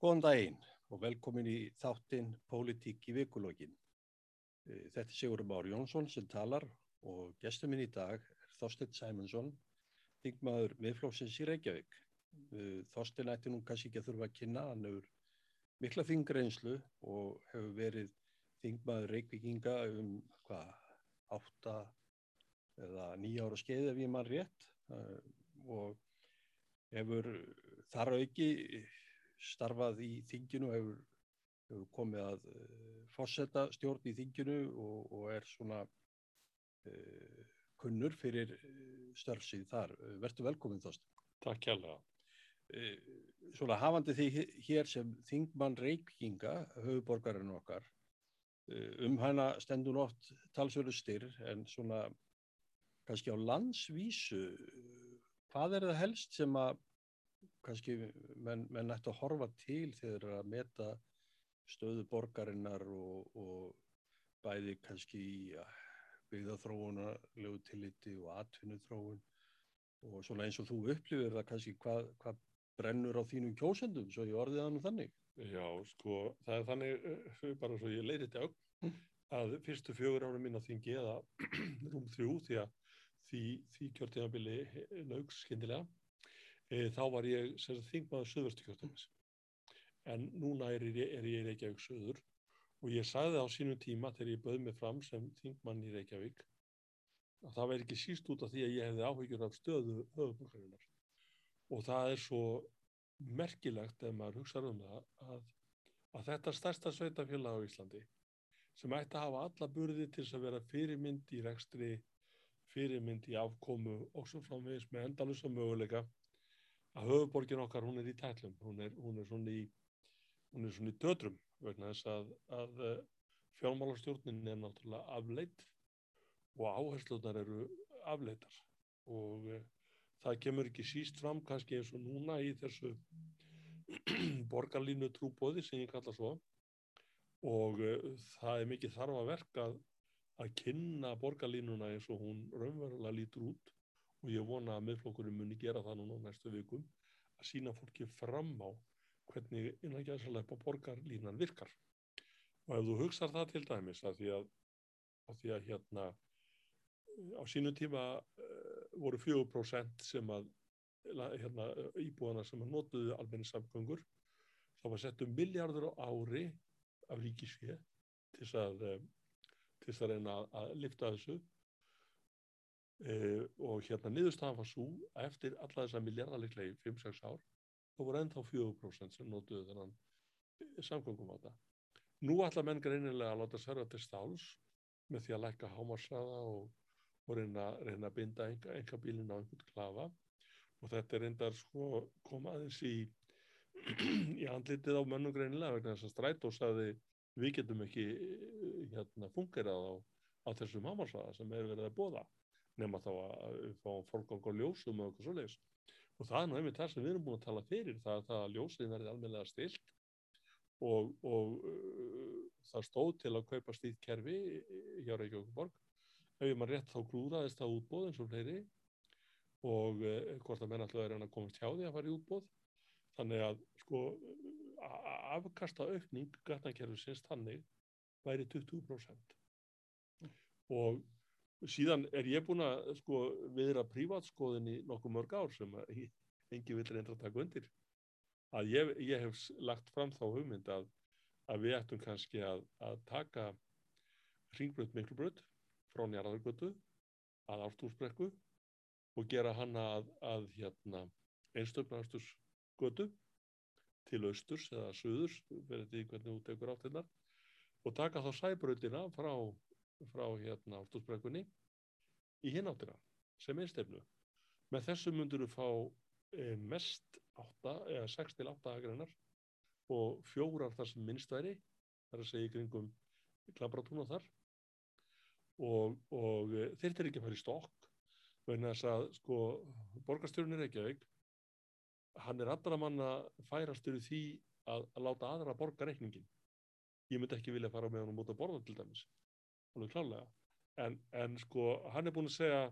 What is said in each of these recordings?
Góðan daginn og velkomin í þáttinn Pólitík í vikulógin. Þetta er Sigur Már Jónsson sem talar og gestur minn í dag er Þorstein Sæmundsson, þingmaður miðflóksins í Reykjavík. Þorstein ætti nú kannski ekki að þurfa að kynna, hann hefur mikla þingreinslu og hefur verið þingmaður Reykjavíkinga um hvað, átta eða nýja ára skeið ef ég mann rétt og hefur þar auki starfað í þinginu hefur, hefur komið að uh, fórsetta stjórn í þinginu og, og er svona uh, kunnur fyrir störfsið þar. Vertu velkomin þást. Takk kjærlega. Uh, svona hafandi því hér sem þingmann Reykjinga, höfuborgarinn okkar, um hana stendur oft talsverðu styrr en svona kannski á landsvísu, hvað er það helst sem að kannski menn, menn ætti að horfa til þegar að meta stöðu borgarinnar og, og bæði kannski í byggðaþróunarlegu tilliti og atvinnuþróun. Og svona eins og þú upplifir það kannski hvað, hvað brennur á þínum kjósendum? Svo ég orðið nú þannig. Já, sko, það er þannig bara svo ég leiri þetta á að fyrstu fjögur ára mín á þingi eða rúm þrjú því að því, því kjörtíðanbili laugs skindilega e, þá var ég þingmaður söðvörstu kjörtíðanis en núna er ég, er ég Reykjavík söður og ég sagði á sínum tíma þegar ég bauð mig fram sem þingmann í Reykjavík að það væri ekki síst út af því að ég hefði áhyggjur af stöðu höfuborgarinnar og það er svo merkilegt ef maður hugsaður um það að, að þetta stærsta sveitafélag á Íslandi sem ætti að hafa alla burði til að vera fyrirmynd í rekstri fyrirmynd í afkomu og svo framvegis með endalusa möguleika að höfuborgin okkar hún er í tætlum hún er, hún er svona í hún er svona í dödrum vegna þess að, að fjármálarstjórnin er náttúrulega afleitt og áhersluðnar eru afleittar og uh, það kemur ekki síst fram kannski eins og núna í þessu borgarlínu trúbóði sem ég kalla svo og uh, það er mikið þarfa verk að, að kynna borgarlínuna eins og hún raunverulega lítur út og ég vona að miðflokkurinn muni gera það núna næstu vikum að sína fólki fram á hvernig innan gæðsarlega borgarlínan virkar. Og ef þú hugsar það til dæmis að því að, að, því að hérna á sínu tíma uh, voru 4% sem að hérna, íbúðana sem að notuðu almenni samgöngur þá var sett um miljardur á ári af ríkisfið til þess að að, að lifta þessu uh, og hérna niðurstafan var svo að eftir alla þessa miljardarleiklega í 5-6 ár þá voru ennþá 4% sem notuðu þennan samgöngum á það. Nú ætla menn greinilega að láta sverja til stáls með því að lækka hámarsraða og, og reyna, reyna að binda enga, enga bílin á einhvern klafa og þetta er reyndar sko komaðins í í andlitið á mönnum greinilega vegna þess að strætósaði við getum ekki hérna fungerað á, á þessum hámarsraða sem er verið að bóða nema þá að fáum fólk á ljósum og eitthvað svo leiðist og það er nú einmitt það sem við erum búin að tala fyrir það það að ljósið verði almenlega stilt og, og uh, það stóð til að kaupa stíð kerfi hjá Reykjavík ef ég maður rétt þá grúðaðist það útbóð eins og fleiri og uh, hvort að menn alltaf er að komast hjá því að fara í útbóð þannig að sko afkasta aukning gatnakerfisins þannig væri 20% og síðan er ég búin að sko viðra prívatskoðin í nokkuð mörg ár sem engi vil reynda að taka undir. Að ég, ég hef lagt fram þá hugmynd að, að við ættum kannski að, að taka ringbröð miklubröð frá njarðargötu að ártúrsbrekku og gera hana að, að hérna, einstöfnarsturs götu til austurs eða söðurs verður því hvernig þú tekur átt hennar og taka þá sæbröðina frá frá hérna ártúrsbrekkunni í hináttina sem einstefnu. Með þessu myndur við fá e, mest átta eða 6 til 8 agreinar og fjórar þar sem minnst væri, þar að segja í kringum klabratúna þar og, og e, þeir er ekki að fara í stokk vegna þess að sko borgarstjórnir Reykjavík hann er allra manna færastur í því að, að láta aðra borga reikningin. Ég myndi ekki vilja fara með hann út að borða til dæmis alveg klálega en, en sko hann er búin að segja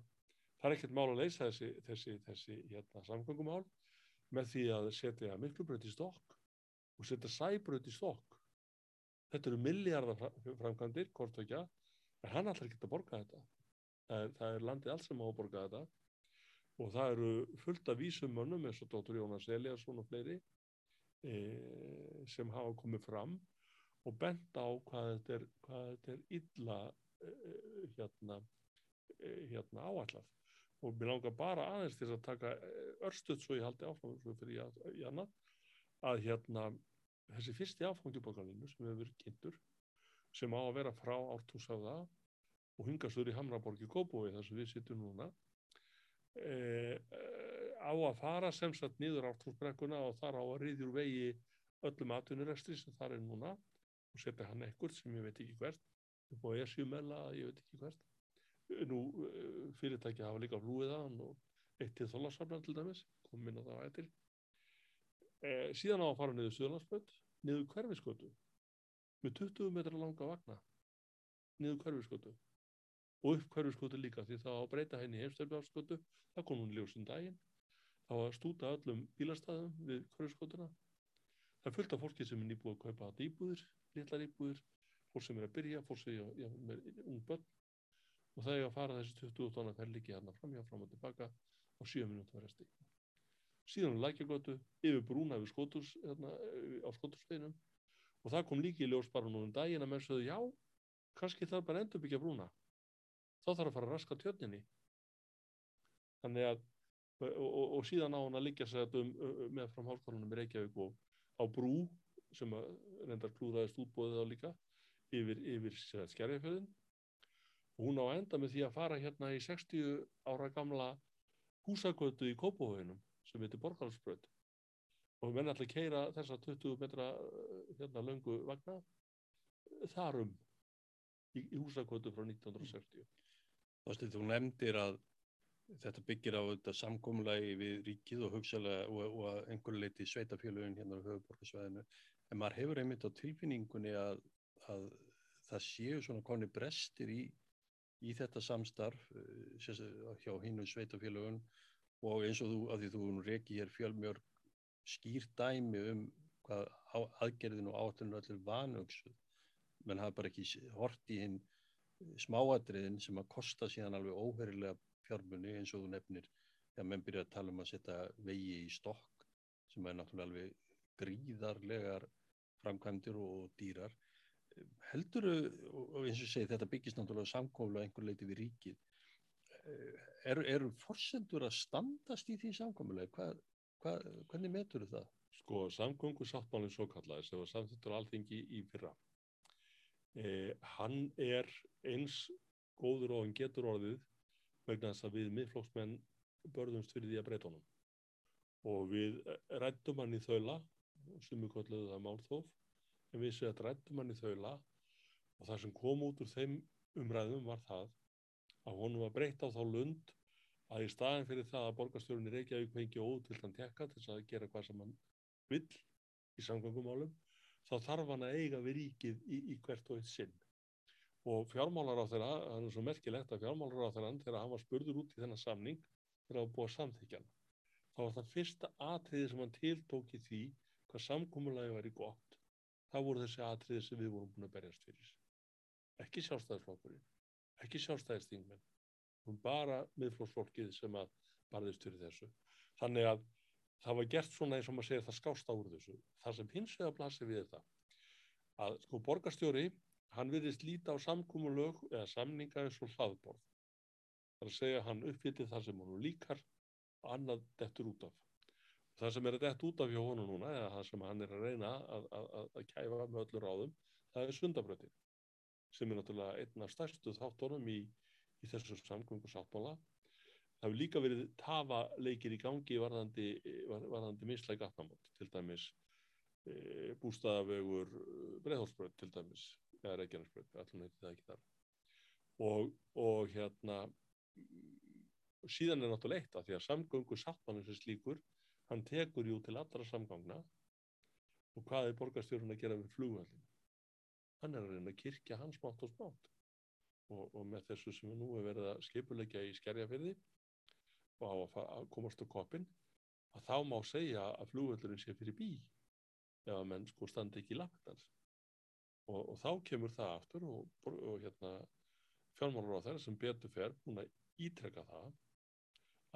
það er ekkert mál að leysa þessi, þessi, þessi hérna, samgöngumál með því að setja miklubröð í stokk og setja sæbröð í stokk. Þetta eru miljardar framkvæmdir hvort og ekki en hann ætlar ekki að borga þetta. Það er, það er landið alls sem á að borga þetta. Og það eru fullt af vísumönnum eins og Dr. Jónas Eliasson og fleiri e, sem hafa komið fram og benda á hvað þetta er, hvað þetta er illa e, hérna, e, hérna áallaf og mér langar bara aðeins til að taka örstuð svo ég haldi áfram svo fyrir ég, ég annað að hérna þessi fyrsti áfangjubókaninu sem hefur verið kynntur sem á að vera frá ártúsafða og hingastur í Hamraborgi Kópói þar sem við sittum núna e, á að fara sem sagt nýður ártúsbrekkuna og þar á að riðjur vegi öllum atvinnurestri sem þar er núna og setja hann ekkert sem ég veit ekki hvert. Upp á esjumela, ég veit ekki hvert. Nú fyrirtæki hafa líka flúið að hann og eitt til þólarsaflan til dæmis, kom minna það á eittir e, síðan á að fara niður Suðlandsböld, niður hverfiskötu með 20 metra langa vagna. Niður hverfiskötu og upp hverfiskötu líka því þá að breyta henni í heimstæfjarskötu það kom hún ljósum daginn. Þá að stúta öllum bílastæðum við hverfiskötuna það af fólki sem er nýbúið að kaupa íbúðir, litlar íbúðir fólk sem er að byrja, fólk sem er, já, er ung börn. Og það er að fara þessi 20 tónar fer líki hérna framjá, fram og tilbaka á 7 minúti verðasti síðan lækjagötu yfir brúna við skótus hérna, á skótusveginum og það kom líki í ljós bara nú um daginn að menn sögðu já, kannski það bara endur byggja brúna. Þá þarf að fara að raska tjörninni. Þannig að og, og, og síðan á hann að liggja sér um, með fram hálfkválunum í Reykjavík og á brú sem reyndar klúðaðist útbóðið á líka yfir, yfir skerjafjöðin og hún á að enda með því að fara hérna í 60 ára gamla húsagötu í Kópavöginum sem heitir Borgarhalsbröð og við menn allir keira þessa 20 metra hérna löngu vagna þarum í, í húsagötu frá 1960 Þorstið, þú nefndir að þetta byggir á þetta samgómulagi við ríkið og hugsalega og, og að einhverju leiti sveitafélagin hérna á höfuborgarsvæðinu en maður hefur einmitt á tilfinningunni að, að það séu svona koni brestir í, í þetta samstarf hjá hínu sveitafélagun og eins og þú, að því þú reiki hér fjölmjörg skýr dæmi um hvað aðgerðin og átunum allir vanugsuð menn hafa bara ekki hort í hinn smáadriðin sem að kosta síðan alveg óherilega fjármunni eins og þú nefnir þegar menn byrja að tala um að setja vegi í stokk sem er náttúrulega alveg gríðarlegar framkvæmdir og dýrar. Heldur og eins og segi þetta byggist náttúrulega samkófla einhver leiti við ríkið. Eru er forsendur að standast í því samkómulega hva, hva, hvernig metur það? Sko samgöngu sáttmálinn svo kallaði sem var samþittur alþingi í fyrra. Eh, hann er eins góður og hann getur orðið vegna þess að við miðflóksmenn börðumst fyrir því að breyta honum. Og við rættum hann í þaula kolluðum það málþóf en við séum að rættum hann í þaula og það sem kom út úr þeim umræðum var það að honum var breytt á þá lund að í staðin fyrir það að borgarstjórunni Reykjavík fengi ótildan tekka til að gera hvað sem hann vill í samgöngumálum þá þarf hann að eiga við ríkið í, í hvert og eitt sinn. Og fjármálar á þeirra, það er svo merkilegt að fjármálar á þeirra, þegar hann var spurður út í þennan samning, þegar það var búið að samþykja hann, þá var það fyrsta atriði sem hann tiltók í því hvað samkómulagi var í gott. Það voru þessi atriði sem við vorum búin að berjast fyrir. Ekki sjálfstæðisflokkurinn, ekki sjálfstæðistingmenn, hún bara miðflóksfólkið sem að barðist fyrir þessu. Þannig að það var gert svona eins og maður segir það skást á úr þessu. Það sem hins vegar blasir við þetta að sko borgarstjóri hann virðist líta á samkúmulög eða samninga eins og hlaðborð. Það er að segja hann uppfyllið það sem hann líkar annað dettur út af. Það sem er að dett út af hjá honum núna eða það sem hann er að reyna að, að, að, kæfa með öllur ráðum það er sundabröðin sem er náttúrulega einn af stærstu þáttónum í, í þessu samgöngu sáttmála það hefur líka verið tafaleikir í gangi varðandi, varðandi mislæg gatnamót, til dæmis e, bústaðavegur breyðhólsbröð til dæmis, eða Reykjanesbröð, allir neytið það ekki þar. Og, og hérna, síðan er náttúrulega eitt að því að samgöngu sáttmannum sem slíkur, hann tekur jú til allra samgangna og hvað er borgarstjórun að gera við flugvallin? Hann er að reyna að kirkja hans smátt og smátt. Og, og með þessu sem við nú hefur verið að skipulegja í skerjafyrði og á að komast á koppin að þá má segja að flugvöldurinn sé fyrir bí ef að menn sko standi ekki lappinans og, og þá kemur það aftur og, og hérna fjármálur á þeirra sem betur fer búin að ítrekka það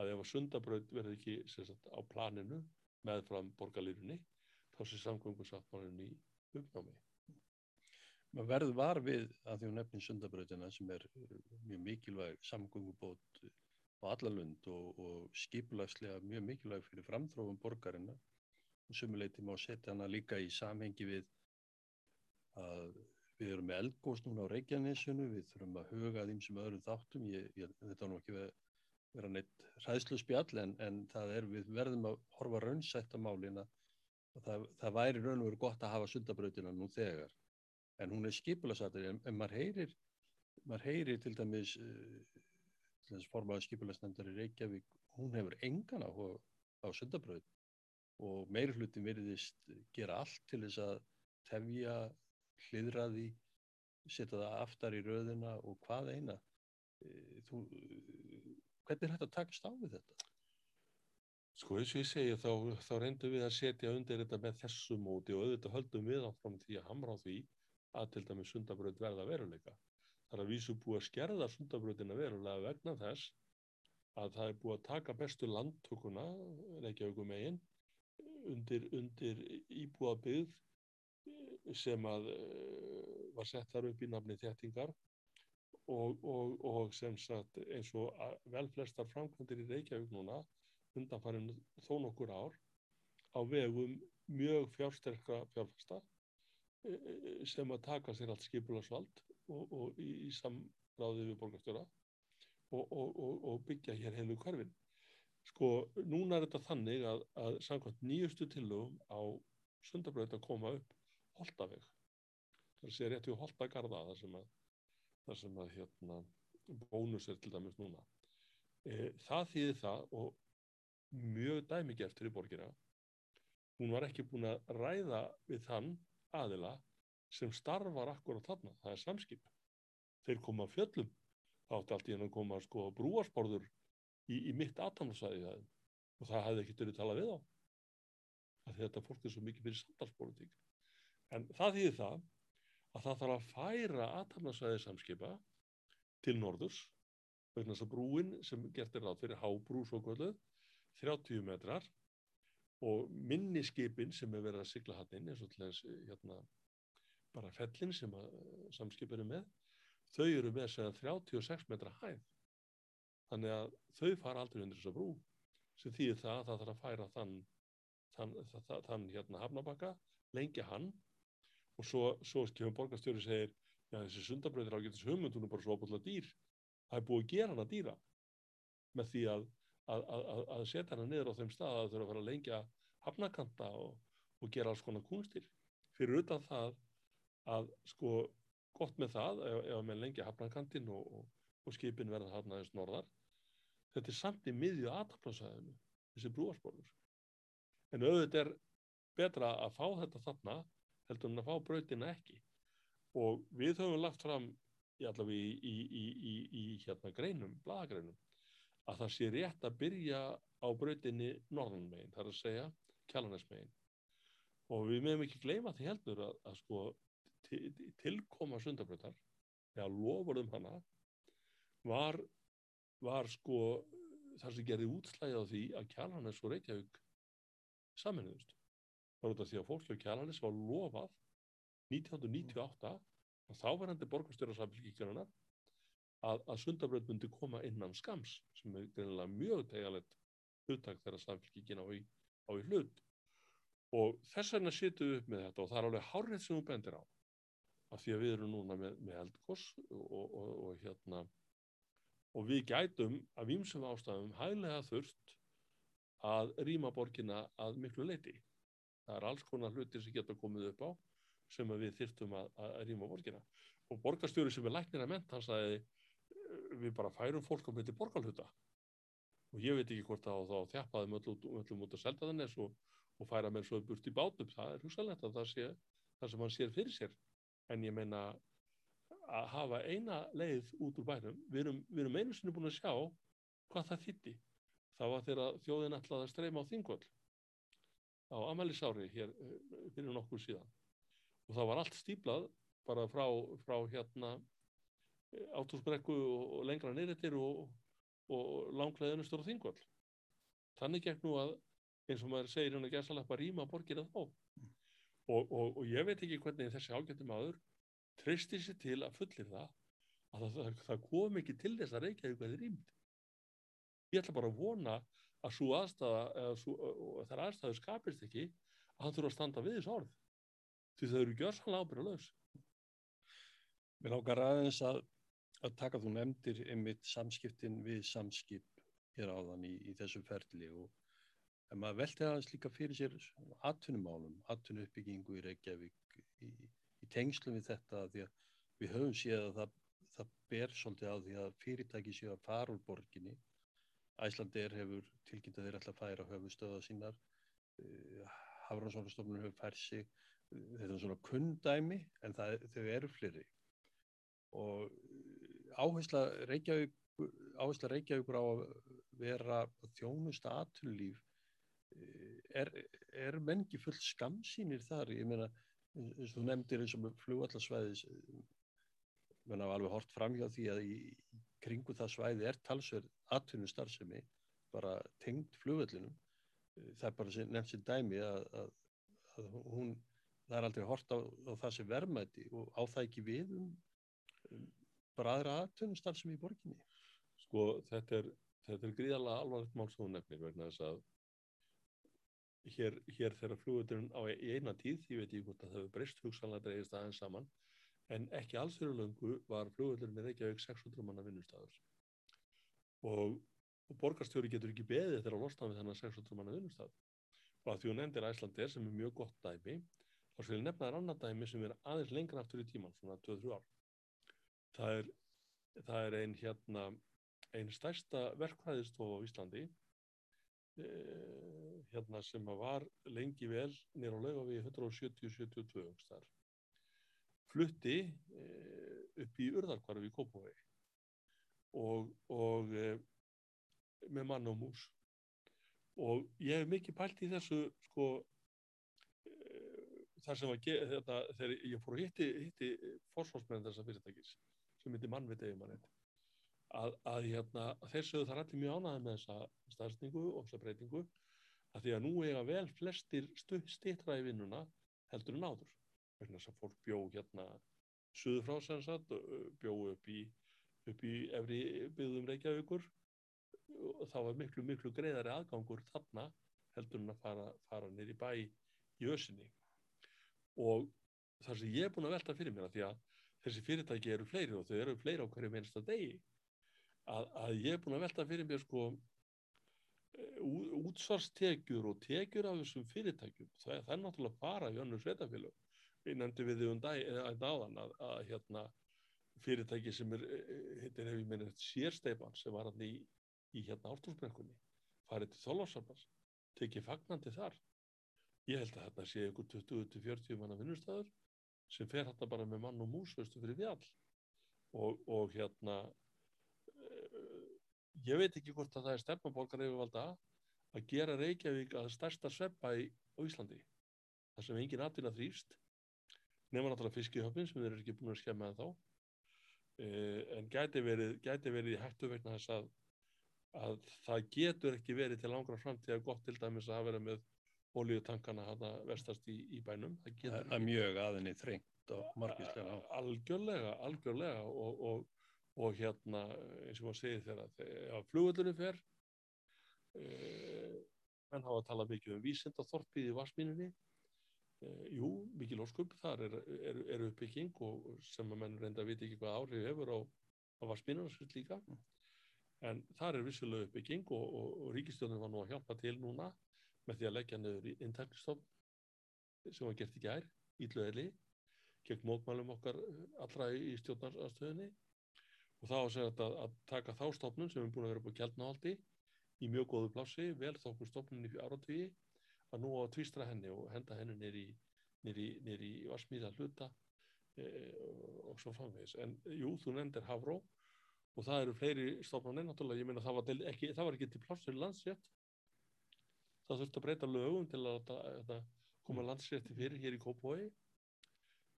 að ef að sundabraut verði ekki sagt, á planinu meðfram borgarlýrunni þá sé samgöngusáttmálinn í uppnámi. Maður verður var við að því hún nefnir sundabrautina sem er uh, mjög mikilvæg samgöngubót á allalund og, og skipulagslega mjög mikilvæg fyrir framþrófum borgarina og sumuleiti má setja hana líka í samhengi við að við erum með eldgóðs núna á Reykjanesinu, við þurfum að huga þeim sem öðrum þáttum, ég, ég, þetta er nú ekki vera neitt ræðslu spjall en, en það er við verðum að horfa raunsætt á málina og það, það væri raun og veru gott að hafa sundabrautina nú þegar. En hún er skipulasatur en, en maður heyrir maður heyrir til dæmis uh, til þess formaður skipulagsnefndar í Reykjavík hún hefur engan á, á sundabraut og meiri hlutin veriðist gera allt til þess að tefja hliðraði setja það aftar í röðina og hvað eina. Uh, þú, hvernig er þetta að takast á við þetta? Sko eins og ég segja þá, þá reyndum við að setja undir þetta með þessu móti og auðvitað höldum við áfram því að hamra á því að til dæmi sundabraut verða veruleika. Það er að vísu búið að skerða sundabrautina verulega vegna þess að það er búið að taka bestu landtökuna, Reykjavíkum eigin, undir, undir íbúabið sem að uh, var sett þar upp í nafni þettingar og, og, og sem sagt eins og vel flestar framkvæmdir í Reykjavík núna undanfærin þó nokkur ár á vegum mjög fjársterkra fjárfesta Eh, sem að taka sér allt skipularsvald og, og í, í samráði við borgarstjóra og, byggja hér heilu hverfin. Sko, núna er þetta þannig að, að samkvæmt nýjustu tillögum á sundabröð að koma upp Holtaveg. Það sé rétti á Holtagarða þar sem að, þar sem að hérna, bónus er til dæmis núna. E, það þýðir það og mjög dæmigert fyrir borgina. Hún var ekki búin að ræða við þann aðila sem starfar akkurat þarna, það er samskip þeir koma fjöllum þá átti allt í henn að koma sko brúarsporður í, í mitt aðtamnarsæði og það hefði ekkert verið talað við á þetta fólk er svo mikið fyrir samtalspolitík en það þýðir það að það þarf að færa aðtamnarsæði samskipa til norðurs vegna þess að brúin sem gert er ráð fyrir hábrú svo kvöldu 30 metrar og minni skipin sem er verið að sigla hann inn eins og til þess hérna, bara fellin sem samskip eru með þau eru með segja 36 metra hæð. Þannig að þau fara aldrei undir þessa brú sem þýðir það að það þarf að færa þann þann, þann, þann hérna hafnabakka lengja hann og svo, svo kemur borgarstjóri og segir já þessi sundabröður ágætis hugmyndunum bara svo ábúinlega dýr. Það er búið að gera hann að dýra. Með því að að, að, að setja hana niður á þeim stað að þau þurfa að fara að lengja hafnakanta og, og gera alls konar kunstir fyrir utan það að sko gott með það ef, ef með lengja hafnakantin og, og, og skipin verða hafna aðeins norðar þetta er samt í miðju aðtaplásaðinu þessi brúarsporður en auðvitað er betra að fá þetta þarna heldur en að fá brautina ekki. Og við höfum lagt fram í allavega í, í, í, í hérna greinum, bladagreinum að það sé rétt að byrja á brautinni norðanmegin, það er að segja kjallanesmegin og við meðum ekki gleyma því heldur að, að sko til, tilkoma sundabrautar eða lofurðum hana var, var sko þar sem gerði útslæði á því að kjallanes og Reykjavík saminniðust þá er þetta því að fólki á kjallanes var lofað 1998 og þá var til borgarstjóra samfélgíkjarinnar að, að sundabraut myndi koma innan skams sem er greinilega mjög tegalegt huttak þegar samfélkingin á í, á í hlut. Og þess vegna sittum við upp með þetta og það er alveg hárið sem þú bendir á af því að við erum núna með, með eldgós og, og, og hérna og við gætum af ímsum ástæðum hæglega þurft að rýma borgina að miklu leiti það er alls konar hlutir sem geta komið upp á sem við þyrftum að, að rýma borgina. Og borgarstjóri sem er læknir að ment hann sagði við bara færum fólk á myndi borgarhluta. Og ég veit ekki hvort að þá þjappaðum öllum út að selta þannig og, og færa mér svo burt í bátum það er hugsalegt að það sé það sem hann sér fyrir sér. En ég meina að hafa eina leið út úr bænum við erum, vi erum einu sinni búin að sjá hvað það þitti það var þegar þjóðin ætlaði að streyma á þingvöld á Amalisári hér eh, fyrir nokkuð síðan. Og það var allt stíplað bara frá, frá hérna átúsbrekku og, og lengra neyrættir og, og langleðinustur og þingvall þannig gegn nú að eins og maður segir að gæsalega rýma borgir að þá og, og ég veit ekki hvernig þessi ágættum aður treysti sér til að fullir það að það, það, það kom ekki til þess að Reykjavík veði rýmd ég ætla bara að vona að svo aðstæða eða svo, þar aðstæðu skapist ekki að hann þurfa að standa við þessu orð. Því þau eru gjörsanlega ábyrðalögs Mér ákar aðeins að, að taka þú nefndir einmitt samskiptin við samskip hér áðan í, í þessu ferli og en maður velti aðeins líka fyrir sér atvinnumálum, atvinnuuppbyggingu í Reykjavík í, í tengslum við þetta því að við höfum séð að það, það ber svolítið á því að fyrirtæki séu að fara úr borginni Æslandir hefur tilkynnt að þeir ætla að færa höfustöða sínar. Uh, Hafranssonarstofnun hefur færð sig. Þetta er svona kundæmi en það, þau eru fleri og Reykjavík áhersla Reykjavíkur á að vera þjónusta aðtunlíf er, er mengi full skamsýnir þar? Ég meina eins og þú nefndir eins og flugvallarsvæðis menn hafa alveg hort fram hjá því að í kringu það svæði er talsverð atvinnustarfsemi bara tengd flugvöllinum það er bara nefnt sér dæmi að, að, að hún það er aldrei hort á, á það sem verðmæti og á það ekki við um, um bara aðra atvinnustarfsemi í borginni. Sko þetta er, þetta er gríðalega alvarlegt mál sem hún nefnir vegna þess að hér, hér þegar flugvöldurinn á í eina tíð, ég veit ekki hvort að það hefur breyst hugsanlega dreigist aðeins saman en ekki alls fyrir löngu var flugvöldurinn með Reykjavík 600 manna vinnustafur og, og borgarstjóri getur ekki beðið þegar að losna við þennan 600 manna vinnustaf og að því hún endir Æslandir sem er mjög gott dæmi þá skal ég nefna þér annar dæmi sem er aðeins lengra aftur í tíman, svona 2-3 ár. Það er, það er ein hérna einn stærsta verkfræðistof á Íslandi eh, hérna sem var lengi vel nýra á lauga við 170-72 þar flutti eh, upp í Urðarkvarfi í Kópavegi og, og eh, með mann og mús. Og ég hef mikið pælt í þessu sko eh, þar sem að þetta, þegar ég fór að hitti, hitti fórsvarsmenn þessa fyrirtækis sem heitir mann við degum að, að hérna, þessu þar allir mjög ánaði með þessa staðsningu og þessa breytingu að því að nú eiga vel flestir stittra í vinnuna heldur en áður vegna þess að fólk bjó hérna suðu frá sannsagt bjó upp í, upp í efri byggðum Reykjavíkur. Og það var miklu miklu greiðari aðgangur þarna heldur en að fara, fara nýri bæ í össinni og þar sem ég er búin að velta fyrir mér að því að þessi fyrirtæki eru fleiri og þau eru fleiri á hverju minnsta degi að, að ég er búin að velta fyrir mér sko útsvarstekjur og tekjur af þessum fyrirtækjum það, það er náttúrulega bara í önnu sveitafélög við nefndum við því um dag áðan að, að hérna, fyrirtæki sem er, heitir hefur minnið sérsteipan sem var hann í, í hérna ártúrsbrekkunni farið til þólarsambans, tekið fagnandi þar. Ég held að þetta sé ykkur 20-40 manna vinnustæður sem fer hérna bara með mann og mús veistu fyrir fjall. Og, og hérna uh, ég veit ekki hvort að það er stefnaborgar yfirvalda að gera Reykjavík að stærsta sveppa í Íslandi. Þar sem engin atvinna þrýfst nema náttúrulega fiskihöfnin sem þeir eru ekki búin að skemma þá uh, en gæti verið, gæti verið í hættu vegna þess að, að það getur ekki verið til langra framtíða gott til dæmis að vera með ólíutankana hana vestast í, í bænum. Það er mjög aðinni þrengt og margislega algjörlega, algjörlega og, og, og hérna eins og maður segir þegar flugöldunum fer uh, menn hafa að tala mikið um vísendathorpið í Varsmíninni jú, mikið lóskup þar er, er, er uppbygging og sem að menn reynda að vita ekki hvað áhrif hefur á, á Varsmínarnas líka. Mm. en þar er vissilega uppbygging og, og ríkistjóðin var nú að hjálpa til núna með því að leggja nöður í intaknistofn sem var gert í gær ítlöðili gegn mótmælum okkar allra í stjórnarstöðinni og þá að, að, að taka þá stofnun sem er búin að vera búin kjaldnáhaldi í mjög góðu plási, vel þóknum stofnun í áratvíi að nú á að tvístra henni og henda henni nýri nýri í varsmíða hluta e, og svo framvegis. En jú, þú nefndir Havró og það eru fleiri stofnunni náttúrulega, ég meina það var, ekki, það var ekki til plássur landsrétt. Það þurfti að breyta lögum til að, að, að koma landsrétti fyrir hér í Kópói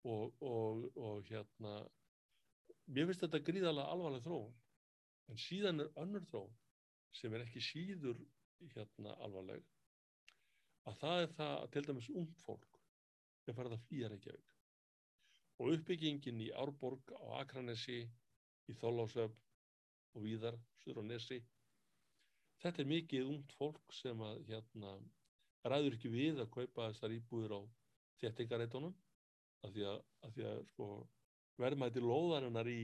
og, og, og hérna mér finnst þetta gríðalega alvarleg þróun. En síðan er önnur þróun sem er ekki síður hérna alvarleg að það er það að til dæmis ung fólk er farið að flýja Reykjavík. Og uppbyggingin í Árborg á Akranesi í Þólásöf og víðar, Suður og Nesi. Þetta er mikið ungt fólk sem að hérna ræður ekki við að kaupa þessar íbúður á þéttingareitunum af því að, að, því að sko, verðmæti lóðarinnar í,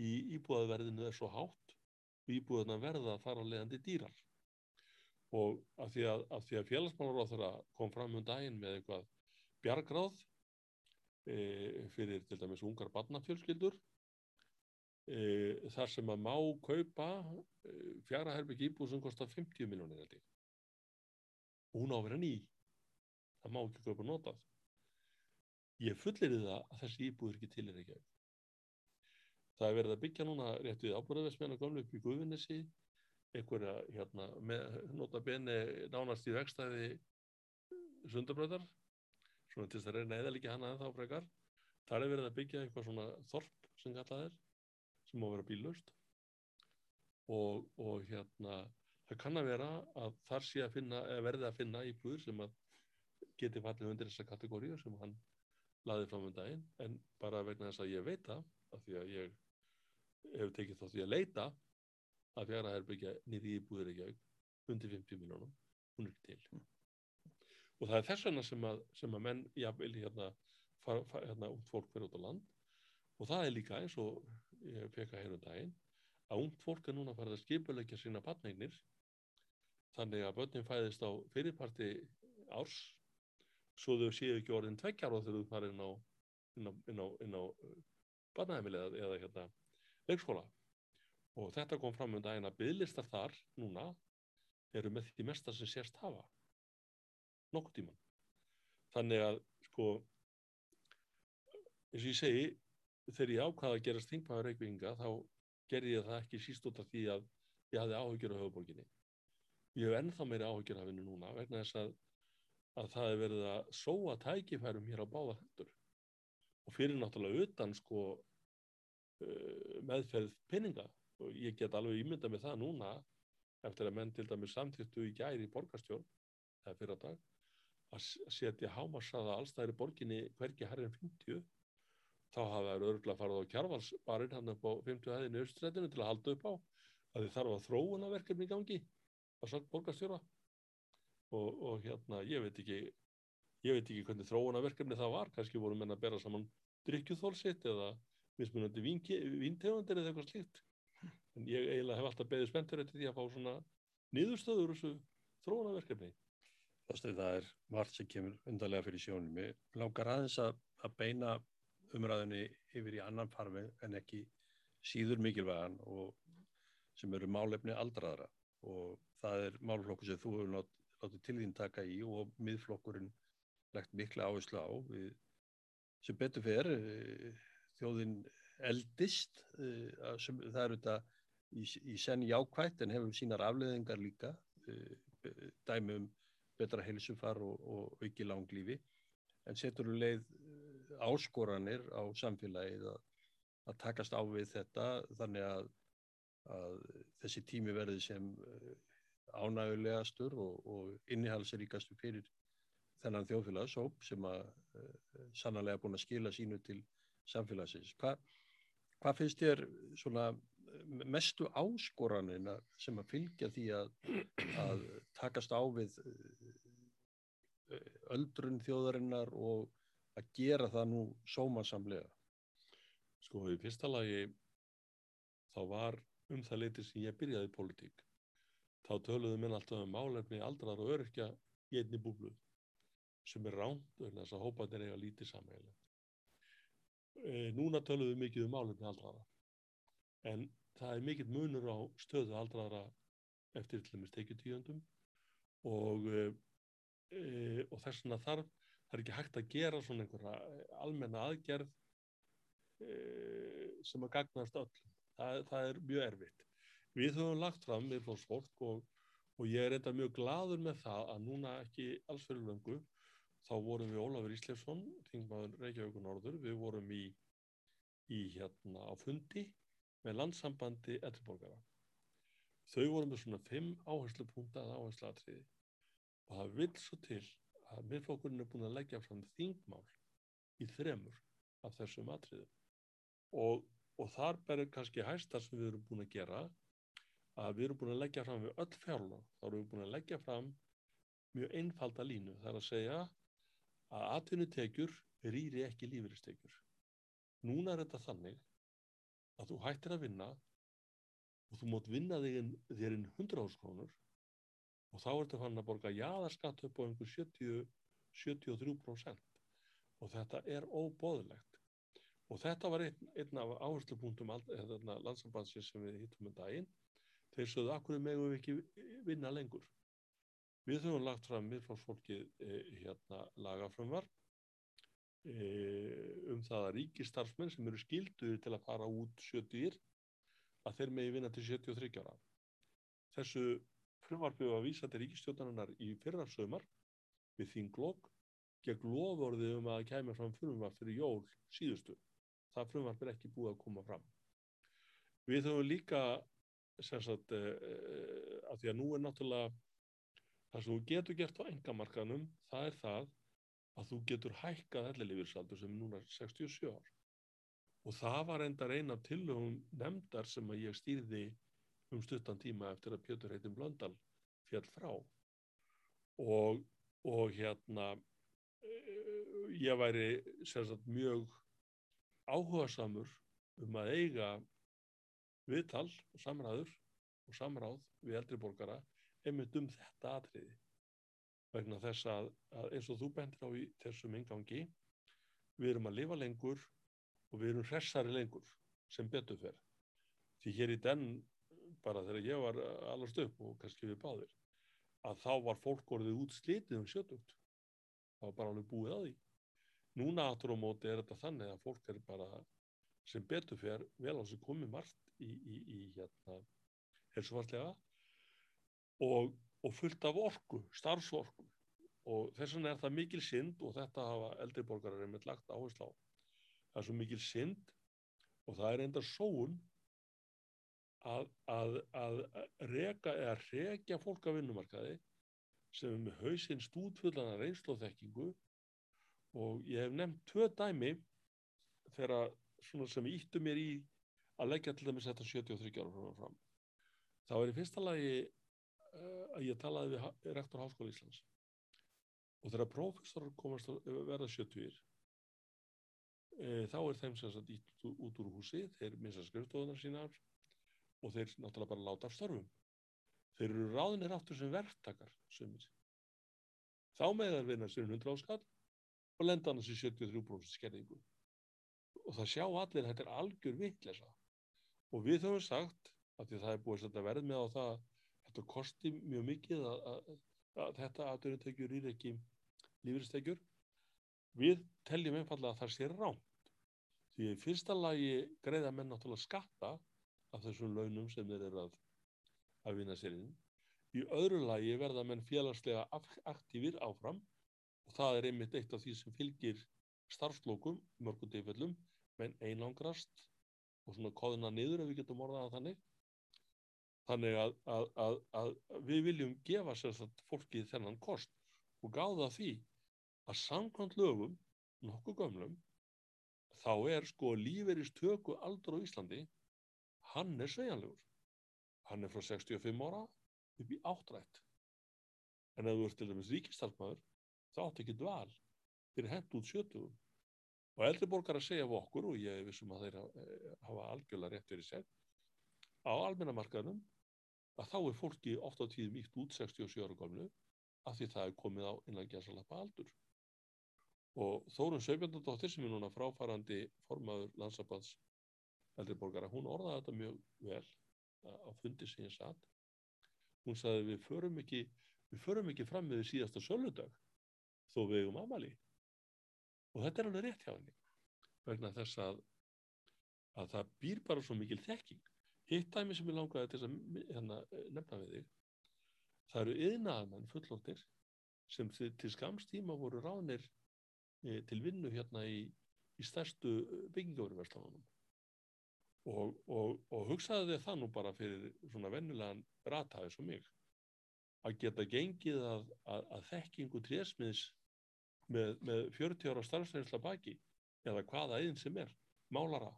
í íbúðaverðinu er svo hátt og íbúðarna verða þar á leiðandi dýrar og af því að, að félagsmálaróþara kom fram um daginn með eitthvað bjargráð e, fyrir til dæmis ungar barnafjölskyldur e, þar sem að má kaupa e, fjara herbygg íbúð sem kostar 50 miljónir og hún á að vera ný. Það má ekki kaupa notað. Ég fullir það að þessi íbúð er ekki til er ekki það er verið að byggja núna rétt við ábúrðaðismenn að gamlu upp í Guðvinnesi einhverja hérna, með, nota beni nánast í vegstæði sundabröðar svona til þess að reyna eða líka hana en þá frekar. Þar er verið að byggja eitthvað svona þorp sem kallað er sem má vera bílust og, og hérna það kann að vera að þar sé að finna verði að finna íbúður sem að geti fallið undir þessa kategóriu sem hann laði fram um daginn. En bara vegna þess að ég veit það af því að ég hef tekið þátt því að leita að fjara herbyggja nýði íbúður ekki auk undir 50 miljónum, hún er til. Og það er þess vegna sem að, sem að menn, jável, hérna far, far, hérna ungd fólk fyrir út á land. Og það er líka eins og ég fekk að hérna daginn að ungd fólk er núna farið að skipulegja sína patneignir þannig að börnin fæðist á fyrirparti árs svo þau séu ekki orðin tveggjar og þau farið inn á inn á, á, á barnaheimilega eða, eða hérna leikskóla og þetta kom fram um daginn að bygglistar þar núna eru með því mesta sem sérst hafa. Nokkuð tíman þannig að sko eins og ég segi þegar ég ákvaða að gerast þingpaður reykvinga þá gerði ég það ekki síst út af því að ég hafði áhugjur á höfuborginni ég hef ennþá meiri áhugjur af henni núna vegna þess að, að það er verið að sóa tækifærum hér á báða hendur. Og fyrir náttúrulega utan sko uh, meðferð peninga og ég get alveg ímynda með það núna eftir að menn til dæmis samþýttu í gæri í borgarstjórn eða fyrir að dag að setja hámarsaða allstæðir borginni hverki herrin 50 þá hafa það örgulega farið á kjarvalsbarinn hann upp á 50 hæðinu austrættinu til að halda upp á að þið þarf að þróuna verkefni í gangi að sagt borgarstjóra. Og, og hérna ég veit ekki ég veit ekki hvernig þróuna verkefni það var kannski voru menn að bera saman drikkjuþólsitt eða mismunandi víntegundir eða eitthvað slíkt en ég eiginlega hef alltaf beðið spenntur eftir því að fá svona niðurstöður þessu þróunaverkefni Það er margt sem kemur undarlega fyrir sjónum. Ég langar aðeins að, að beina umræðinni yfir í annan farmi en ekki síður mikilvægan og sem eru málefni aldraðra. Og það er málflokkur sem þú hefur látið til þín taka í og miðflokkurinn legt mikla áherslu á. Við, sem betur fer eh, eldist eh, það eru þetta í, í senn jákvætt en hefur sínar afleðingar líka uh, dæmi um betra helsufar og, og auki langlífi en setur um leið uh, áskoranir á samfélagið að, að takast á við þetta þannig að, að þessi tími verði sem uh, ánægulegastur og, og innihalsríkastur fyrir þennan þjóðfélagshóp sem að sannlega búin að skila sínu til samfélagsins. Hva, hvað finnst þér svona mestu áskoranina sem að fylgja því að, að takast á við eh, öldrun þjóðarinnar og að gera það nú sómasamlega? Sko, í fyrsta lagi þá var um það leiti sem ég byrjaði í politík. Þá töluðu minn alltaf um málefni aldrar og örkja í einni búblu sem er ránt og þess að hópa þeir eiga lítið samhægilega. E, núna töluðu mikið um málefni aldrara en það er mikill munur á stöðu aldraðra eftir til dæmis teikjutíundum og, e, og þess vegna þarf það er ekki hægt að gera svona einhverja almenna aðgerð e, sem að gagnast öll það, það er mjög erfitt. Við höfum lagt fram við fólk og, og ég er enda mjög gladur með það að núna ekki alls fyrir löngu þá vorum við Ólafur Íslefsson þingmaður Reykjavík og Norður. Við vorum í, í hérna á fundi með landsambandi eldriborgara þau voru með svona fimm áherslu punktað áherslu atriði og það vil svo til að miðflokkurinn er búin að leggja fram þingmál í þremur af þessum atriðum. Og, og þar berur kannski hæstar sem við erum búin að gera að við erum búin að leggja fram við öll fjárlóð, þá erum við búin að leggja fram mjög einfalda línu, það er að segja að atvinnutekjur rýri ekki lífeyristekjur. Núna er þetta þannig að þú hættir að vinna og þú mót vinna þér inn 100 áskrónur og þá ertu fann að borga jáðarskatt upp á einhver 70, 73% og þetta er óbóðilegt og þetta var einn, einn af áherslupunktum landsambansins sem við hittum um daginn. Þeir sögðu, akkur megum við ekki vinna lengur við höfum lagt fram miðflóksfólkið eh, hérna lagafrömmar eh, um það að ríkistarfsmenn sem eru skilduði til að fara út 70 að þeir megi vinna til 73 ára þessu frumvarpið var að vísa til ríkistjóðarinnar í fyrra sömar við þinglokk gegn lofórðið um að kemur fram frumvarp fyrir jól síðustu. Það frumvarp er ekki búið að koma fram. Við höfum líka, sem sagt, uh, af því að nú er náttúrulega það sem þú getur gert á engamarkanum, það er það að þú getur hækkað ellilífirsaldur sem núna er 67 ár. Og það var enda reyna tilhugum nefndar sem að ég stýrði um stuttan tíma eftir að Pjötur heitin Blöndal fjall frá og, og hérna eh, ég væri sagt, mjög áhuga samur um að eiga viðtal og samræður og samráð við eldri borgara einmitt um þetta atriði. Vegna þess að, að eins og þú bendir á í þessum engangi við erum að lifa lengur og við erum hressari lengur sem betur fer. Því hér í den bara þegar ég var allast upp og kannski við báðir að þá var fólk orðið út slitið um sjötugt. Það var bara alveg búið að því. Núna aftur á móti er þetta þannig að fólk er bara sem betur fer vel á sig komið margt í, í, í hérna helsufarslega og, og fullt af orku, starfsorku. Og þess vegna er það mikil synd og þetta hafa eldriborgarar einmitt lagt áherslu á. Það er svo mikil synd og það er enda sóun að, að, að reka eða rekja fólk af vinnumarkaði sem er með hausinn stúdfullana reynslu og ég hef nefnt tvö dæmi þegar svona sem íttu mér í að leggja til dæmis þetta 73 ára fram. Það var í fyrsta lagi að ég talaði við rektor Háskóla Íslands og þegar profesorar komast að verða 70 uh, þá er þeim sem sagt ít út úr húsi, þeir missa skrifstofunar sína og þeir náttúrulega bara láta af störfum. Þeir eru ráðinir áttur sem verktakar sumir. Þá með þær vinna sér 100 áskall og lenda hann þessi 73% skerðingu. Og það sjá allir að þetta er algjör vittlesa. Og við höfum sagt, að því það er búið að verð með á það að þetta kosti mjög mikið að, að, að þetta aðdurðutekjur er ekki lífeyristekjur, við teljum einfallega að það sé ránt. Því í fyrsta lagi greiða menn náttúrulega skatta af þessum launum sem þeir eru að, að vinna sér inn. Í öðru lagi verða menn félagslega aktífir áfram og það er einmitt eitt af því sem fylgir starfslókum, mörgum deifellum, menn einangrast og svona koðina niður ef við getum orðað að þannig. Þannig að, að, að, að við viljum gefa sérstaklega fólki þennan kost og gáða því að samkvæmt lögum, nokkuð gömlum, þá er sko líferistöku aldur á Íslandi hann er svejanlegur. Hann er frá 65 ára upp í áttrætt. En ef þú ert til dæmis ríkistarfmaður, þá átt ekki dval fyrir hent út sjötugum. Og eldri borgar að segja af okkur, og ég vissum að þeir hafa algjörlega rétt verið seg, á almennamarkaðnum, að þá er fólki ofta á tíðum ítt út 67 ára gamlu, af því það er komið á innan gæsalappa aldur. Og Þórun Söfjandardóttir, sem er núna fráfarandi formaður landsabads eldri borgara, hún orðaði þetta mjög vel á fundi sem ég satt hún sagði við förum ekki við förum ekki fram með því síðasta söludag þó við eigum amali og þetta er alveg rétt hjá henni vegna þess að að það býr bara svo mikil þekking hitt dæmi sem ég langaði til að hérna, nefna við þig það eru yðnaðamenn fullóttir sem til, skamstíma voru ráðnir e, til vinnu hérna í, í stærstu byggingaveruverslunum og, og, og hugsaði þið það nú bara fyrir svona vennulegan rataði svo mig að geta gengið að, að, að þekkingu trésmiðs með, með 40 ára starfsreynsla baki eða hvaða einn sem er, málara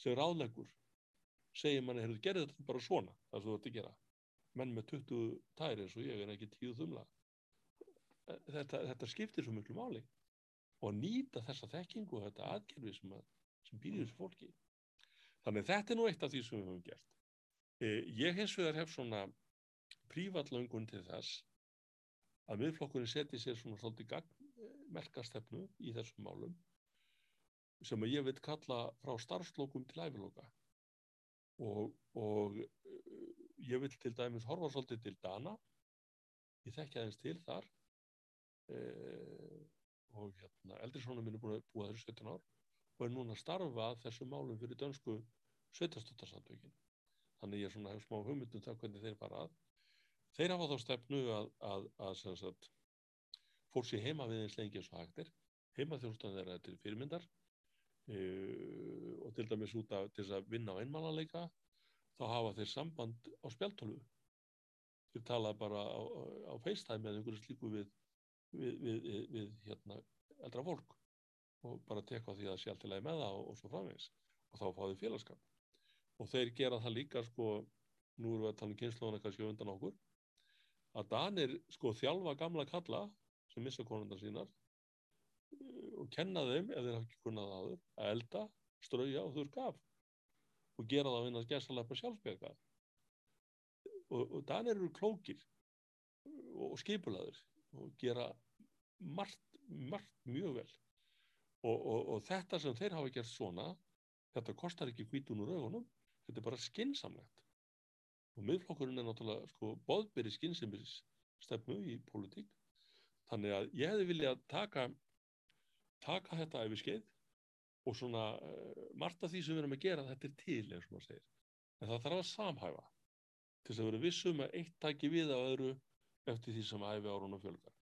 sem ráðlegur segir manni, heyrðu, gerði þetta bara svona það sem þú ert að gera. Menn með 20 tæri eins og ég en ekki 10 þumla. Þetta, þetta skiptir svo miklu máli. Og nýta þessa þekkingu og þetta aðgerfi sem, að, sem býðir þessu fólki. Þannig þetta er nú eitt af því sem við höfum gert. Eh, ég hins vegar hef svona prívatlöngun til þess að miðflokkurinn seti sér svona svolítið merkastefnu í þessum málum sem að ég veit kalla frá starfslokum til æfiloka og, og ég vil til dæmis horfa svolítið til Dana. Ég þekki aðeins til þar. Eh, og hérna eldrisónum minn er búin að búa þessu 17 ár og er núna að starfa þessu málum fyrir dönsku sveitastóttarsamtökin þannig ég hef smá hugmyndum það hvernig þeir fara að. Þeir hafa þá stefnu að, að, að, fór sér heima við eins lengi eins og hægtir heima þjóðstöðan þeirra til fyrirmyndar uh, og til dæmis út af til að vinna á einmannanleika þá hafa þeir samband á spjaltólu þeir tala bara á, á FaceTime eða einhverju slíku við, við, við, við hérna eldra fólk og bara teka á því að allt í lagi með það og, og svo framvegs og þá fá þeir félagskap og þeir gera það líka sko, nú erum við að tala um kynnslóðana kannski undan okkur að Danir sko þjálfa gamla kalla sem missa konundar sínar og kenna þeim, ef þeir hafa ekki kunnað aður, að elda, strauja og þurrka af. Og gera það að vinna að gerðsalega sjálfsbjörga og, og þannig eru klókir og skipulaður og gera margt, margt mjög vel. Og, og, og þetta sem þeir hafa gert svona þetta kostar ekki hvítun úr augunum þetta er bara skinsamlegt og miðflokkurinn er náttúrulega sko boðberi skinsamlis stefnu í politík þannig að ég hefði viljað taka taka þetta ef við skeið og svona uh, margt af því sem við erum að gera þetta er til eins og maður segir. En það þarf að samhæfa til þess að vera vissum að eitt taki við á öðru eftir því sem æfi árunum fjölgar.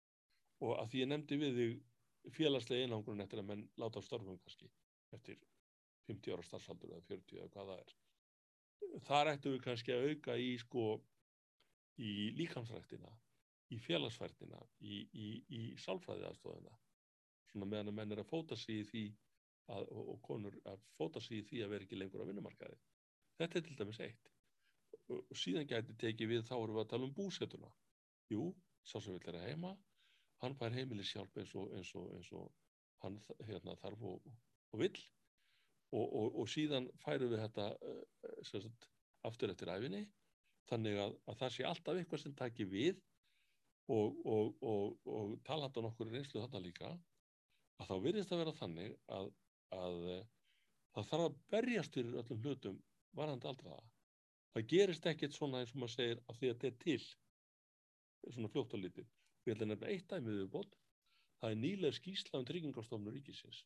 Og að því ég nefndi við þig félagslega einangurinn eftir að menn láta störfum kannski eftir 50 ára starfsaldur eða 40 eða hvað það er. Þar ættum við kannski að auka í sko í líkamsræktina í félagsfærtina í, í, í sálfræði aðstofina svona meðan að menn er að fóta sig í því að, og, og konur að fóta sig í því að vera ekki lengur á vinnumarkaði. Þetta er til dæmis eitt. Og, og síðan gæti tekið við þá erum við að tala um búsetuna. Jú, sá sem vil er að heima, hann fær heimilishjálp eins og, eins og, eins og hann hérna, þarf og, og vill og síðan færum við þetta uh, sagt, aftur eftir æfinni þannig að, að það sé alltaf eitthvað sem takir við og talandan okkur er einslu þarna líka að þá virðist að vera þannig að að eh, það þarf að berjast fyrir öllum hlutum varandi aldraða. Það gerist ekkert svona eins og maður segir að því að þetta er til svona fljótt og lítið. Við ætlum nefnilega eitt dæmið við bótt. Það er nýlega skýsla um tryggingastofnur ríkisins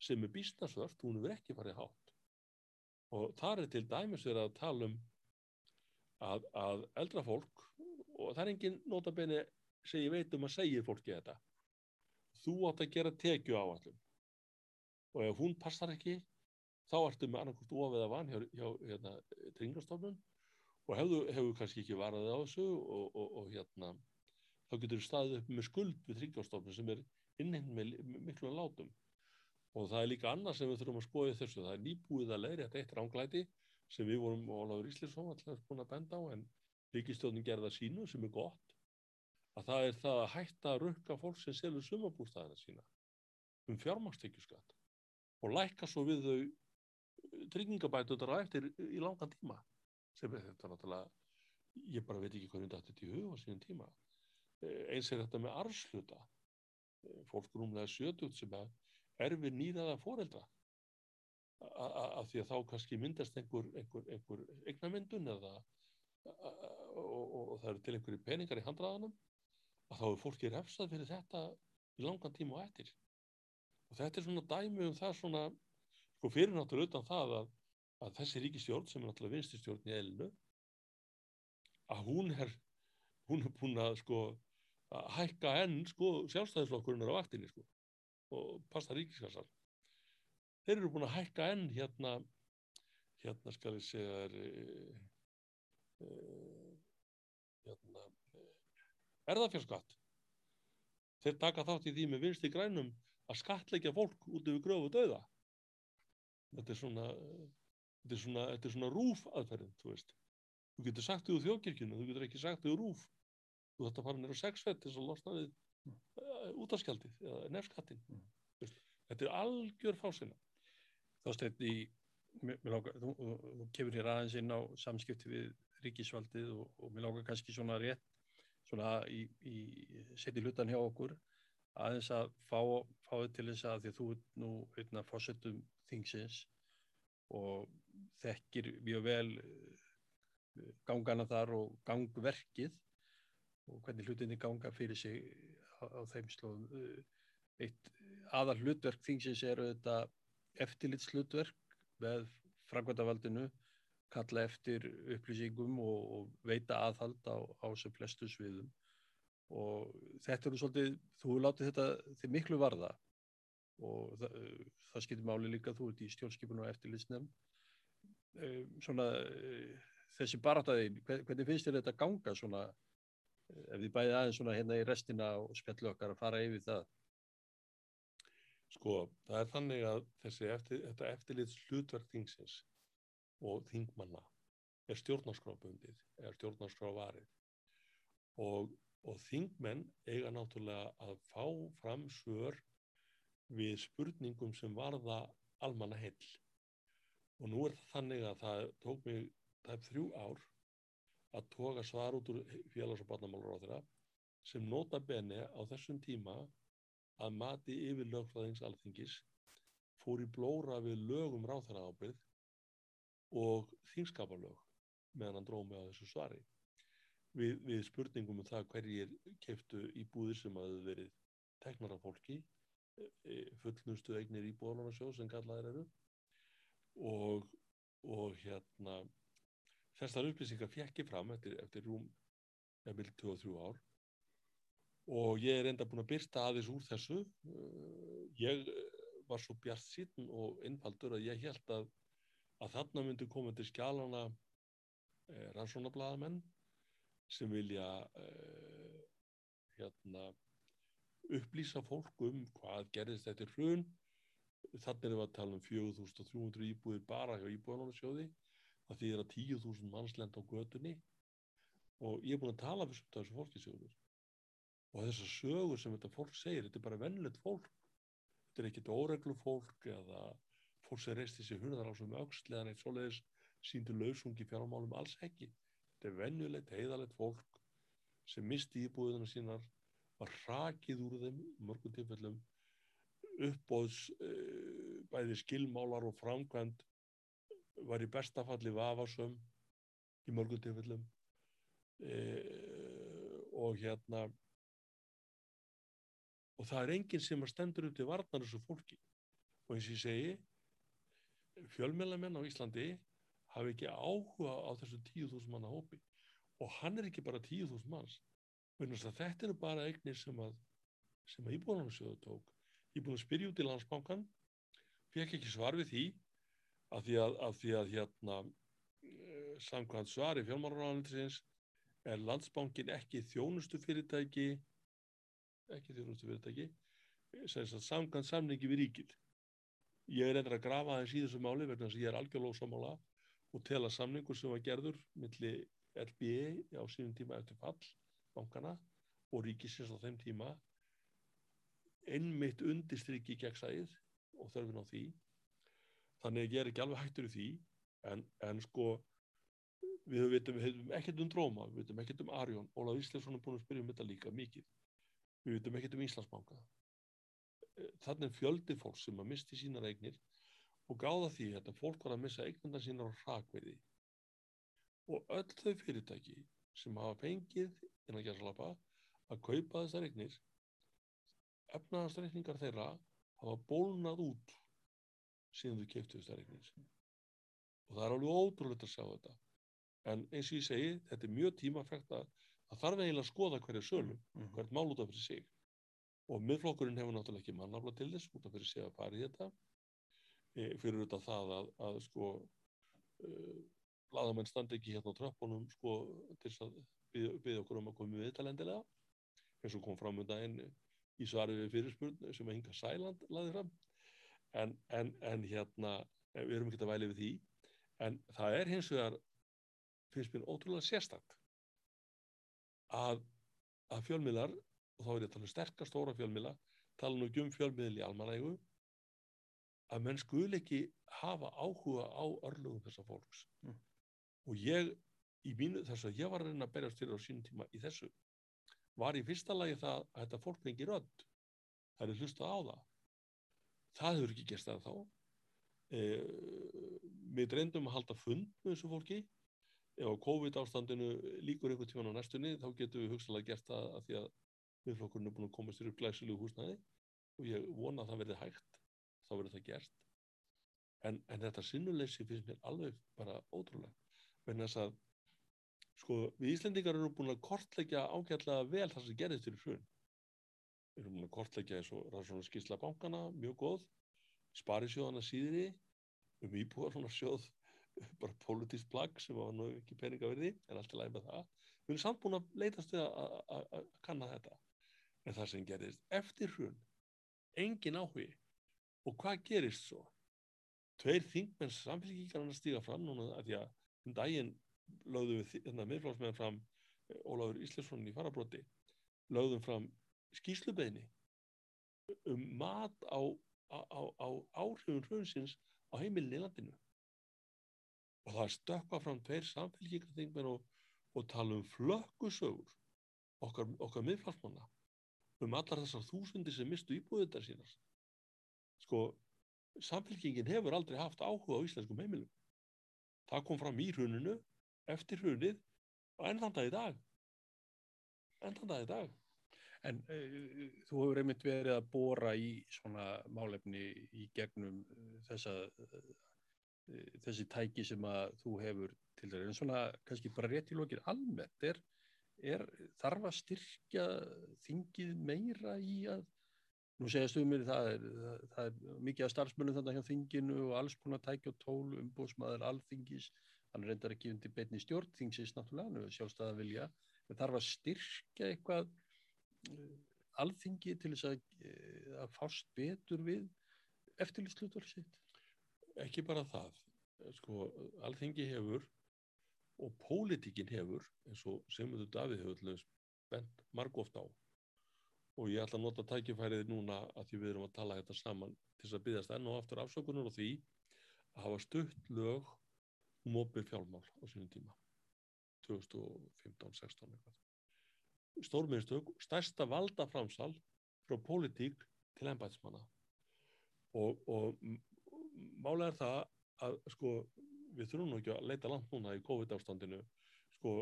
sem er bísnarsvört, hún er ekki farið hátt. Og þar er til dæmis verið að tala um að, að eldra fólk, og það er engin notabenni sem ég veit um að segja fólki þetta, þú átt að gera tekju á allum og ef hún passar ekki þá ertu með annarkort ofið að van hjá, hjá hérna, tringastofnun og hefur, hefur kannski ekki varaðið á þessu og, og, og hérna þá getur þú staðið upp með skuld við tringastofnun sem er innhinn með miklu látum. Og það er líka annað sem við þurfum að skoða þessu, það er nýbúið að leiri þetta eitt ránglæti sem við vorum og Óláður Íslinsson alltaf búin að benda á en ríkistjóðin gerða sínu sem er gott að það er það að hætta að rukka fólk sem selur sumabúrstæðina sína um fjármakstekjuskatt og lækka svo við þau eh, tryggingabætuðar á eftir í langan tíma sem er þetta náttúrulega ég bara veit ekki hvernig þetta er til huga síðan tíma. Eh, eins er þetta með arfsluta eh, fólk rúmlega 70 sem er við nýðaða fóreldra af því að þá kannski myndast einhver, einhver, einhver eignamyndun eða og, og, og það eru til einhverju peningar í handraðanum að þá er fólki refsað fyrir þetta í langan tíma og eftir. Og þetta er svona dæmi um það svona sko fyrir náttúrulega utan það að, að þessi ríkistjórn sem er náttúrulega vinstistjórn í elinu að hún er hún er búin að sko að hækka enn sko sjálfstæðisflokkurinn er á vaktinni sko og passa ríkiskassar þeir eru búin að hækka enn hérna hérna skal ég segja er, e, e, hérna erðafjárskatt þeir taka þátt í því með vinst í grænum að skattleikja fólk út yfir gröfu döða þetta er svona þetta er svona, þetta er svona rúf aðferðin þú veist. Þú getur sagt þig úr þjókirkjunu, þú getur ekki sagt þig úr rúf. Þú þetta fara nýra sexfett til að losna við uh, útaskjaldið eða nefnskattin mm. þetta er algjör fásina þá stefn í láka, þú, þú kemur hér aðeins inn á samskipti við ríkisvaldið og, og mér lákar kannski svona rétt svona í, í seti hlutan hjá okkur aðeins að fá, fá þið til þess að því að þú er nú einna fórsetum þingsins og þekkir mjög vel eh, gangana þar og gangverkið og hvernig hlutinni ganga fyrir sig á, á þeim slóðum. Eh, eitt aðal hlutverk þingsins eru þetta eftirlitslutverk með framkvæmdavaldinu, kalla eftir upplýsingum og, og veita aðhald á, á sem flestu sviðum. Og þetta eru svolítið, þú látið þetta til miklu varða og það, það skiltir máli líka þú ert í stjórnskipun og eftirlitsnefn. Svona þessi barataðin, hvernig finnst þér þetta ganga svona ef þið bæðið aðeins svona hérna í restina og spjallu okkar að fara yfir það? Sko, það er þannig að þessi eftir, þetta eftirlits hlutverk þingsins og þingmanna er stjórnarskrábundið, er stjórnarskrávarið og, og þingmenn eiga náttúrulega að fá fram svör við spurningum sem varða almanna heil og nú er það þannig að það tók mig tæp þrjú ár að toga svar út úr félags- og barnamálur á þeirra sem nota bene á þessum tíma að mati yfir lögfræðings alþingis fór í blóra við lögum ráþæra ábyrð og þingskaparlög meðan hann dróð með á þessu svari. Við, við spurningum um það hverjir keftu í búðir sem hafði verið teknar af fólki e, fullnustu eignir í bóðlunarsjóð sem kallaðir eru. Og, og hérna þessar upplýsingar fjekki fram eftir, eftir rúm eða 23 ár. Og ég er enda búin að byrsta aðeins úr þessu. Ég var svo bjart síðan og innfaldur að ég held að að þarna myndi koma til skjálana eh, rannsónablaðamenn sem vilja eh, hérna upplýsa fólk um hvað gerðist þetta hrun. Þannig er við að tala um 4300 íbúðir bara hjá íbúðanáðsjóði það þýðir að 10.000 manns lenda á gödunni og ég er búin að tala fyrir þessu fólkisjóður og þessar sögur sem þetta fólk segir þetta er bara vennilegt fólk. Þetta er ekkit óreglu fólk eða fólk sem reist þessi hurðar á sem auksl eða neitt svoleiðis síndu lausungi fjármálum alls ekki. Þetta er vennilegt, heiðalegt fólk sem misti íbúðuna sínar var rakið úr þeim mörgum tilfellum uppbóðs uh, bæði skilmálar og framkvæmt var í bestafalli vafasum í mörgum tilfellum. E, og hérna og það er enginn sem að stendur upp til varnar þessu fólki. Og eins og ég segi fjölmjölamenn á Íslandi hafi ekki áhuga á þessu 10.000 manna hópi. Og hann er ekki bara 10.000 manns. Þetta eru bara eignir sem að að Íbúðanarsjóðu tók. Að spyrja út í landsbankan fekk ekki svar við því af því að, af því að hérna eh, samkvæmt svari fjármálaráðanindisins er landsbankin ekki þjónustu fyrirtæki ekki þjónustu fyrirtæki samkvæmt samningi við ríkil ég er endur að grafa aðeins í þessu máli vegna þess að ég er algjörlóð samála og tel að samningur sem var gerður millir LBE á sínum tíma eftir fall bankana og ríkisins á þeim tíma einmitt undistrykki gegn sæð og þörfin á því. Þannig að ég er ekki alveg hættur í því en, en sko við veitum, veitum ekkert um Dróma við veitum ekkert um Arjón, Ólaf Ísleifsson er búin að spyrja um þetta líka mikið. Við veitum ekkert um Íslandsbanka þannig er fjöldi fólk sem að misti sínar eignir og gáða því að fólk var að missa eignarna sínar á hrakverði og öll þau fyrirtæki sem hafa fengið innan gæðsalapa að kaupa þessar eignir efnaðarstreikningar þeirra hafa bólnað út síðan þau keftu þessar eignir. Og það er alveg ótrúlega að sjá þetta. En eins og ég segi, þetta er mjög tímafægt að það þarf eiginlega að skoða hverja sölum Mhm. hvert mál út af fyrir sig og miðflokkurinn hefur náttúrulega ekki mannafla til þess út af fyrir sig að fara í þetta. E, fyrir auðvitað það að, að sko uh, blaðamenn standi ekki hérna á tröppunum sko til að byggja okkur um að koma við talendilega eins og kom fram um daginn í svari við fyrirspurn sem að hinga Sæland laði fram. En, en, en hérna eh, við erum ekki að væli við því. En það er hins vegar finnst mér ótrúlega sérstakt að, að fjölmiðlar og þá er ég að tala um sterkar stóra fjölmiðla tala nú ekki um fjölmiðl í almanægu að menn skul ekki hafa áhuga á örlugum þessa fólks. Mm. og ég í mínu þess að ég var að reyna að berjast fyrir á sínum tíma í þessu var í fyrsta lagi það að þetta fólk fengi rödd. Það er hlustað á það. Það hefur ekki gerst það þá e, við reyndum að halda fund með þessu fólki. Ef COVID ástandinu líkur einhvern tíman á næstunni þá getum við hugsalega gert það að því að viðflokkurinn er búin að komast þér upp glæsilegu húsnæði og ég vona að það verði hægt þá verður það gert. En, en þetta sinnuleysi finnst mér alveg bara ótrúlega vegna þess að sko við Íslendingar eru búin að kortleggja ágætlega vel það sem gerðist fyrir hrun. Við erum búin að kortleggja eins og rannsóna skýrsla bankana, mjög góð sparisjóðana síðri um íbúar svona sjóð bara politist plagg sem var nú ekki peninga verði en allt í lagi með það. Við erum samt búin að leitast við að kanna þetta en það sem gerist eftir hrun. Engin áhugi. Og hvað gerist svo? Tveir þingmenn samfélgíkarna stíga fram núna að því að um daginn lögðum við hérna miðflóksmenn fram eh, Ólafur Íslesson í farabróti lögðum fram skýslubeðni um mat á, á, á, á áhrifun hrunsins á heimilin í landinu. Og það stökkva fram tveir samfélgíkarþingmenn og, og tala um flökkusögur okkar, okkar miðflóksmanna um allar þessar þúsundir sem mistu íbúðuðar sínar. Sko samfélkingin hefur aldrei haft áhuga á íslenskum heimilum. Það kom fram í hruninu eftir hrunið og enn þann dag í dag. Enn þann dag í dag. En uh, þú hefur einmitt verið að bóra í svona málefni í gegnum uh, þessa, uh, þessi tæki sem að þú hefur til þeirra. En svona kannski bara rétt í lokir almennt, er, er þarf að styrkja þingið meira í að, nú segja stuðmir það það, það er mikið af starfsmönnum þannig hjá þinginu og alls konar tæki og tól, umbóðsmaður, alþingis, hann reyndar ekki undir beinni stjórn, þingsins náttúrulega, sjálfstæða vilja, en þarf að styrkja eitthvað alþingi til þess að, eh, að fást betur við eftirlýslutur sitt? ekki bara það sko, alþingi hefur og pólitíkin hefur eins og Sigmundur Davíð hefur bent margóft á. Og ég ætla að nota tækifærið núna að því við erum að tala þetta saman til þess að byggast enn og aftur afsökunar á því að hafa stutt lög um opið fjálmál á sínum tíma. 2015-16 eitthvað. Stórminnstök, stærsta valdaframsal frá pólitík til embætismanna og, og málega er það að sko við þurfum nú ekki að leita langt núna í COVID ástandinu sko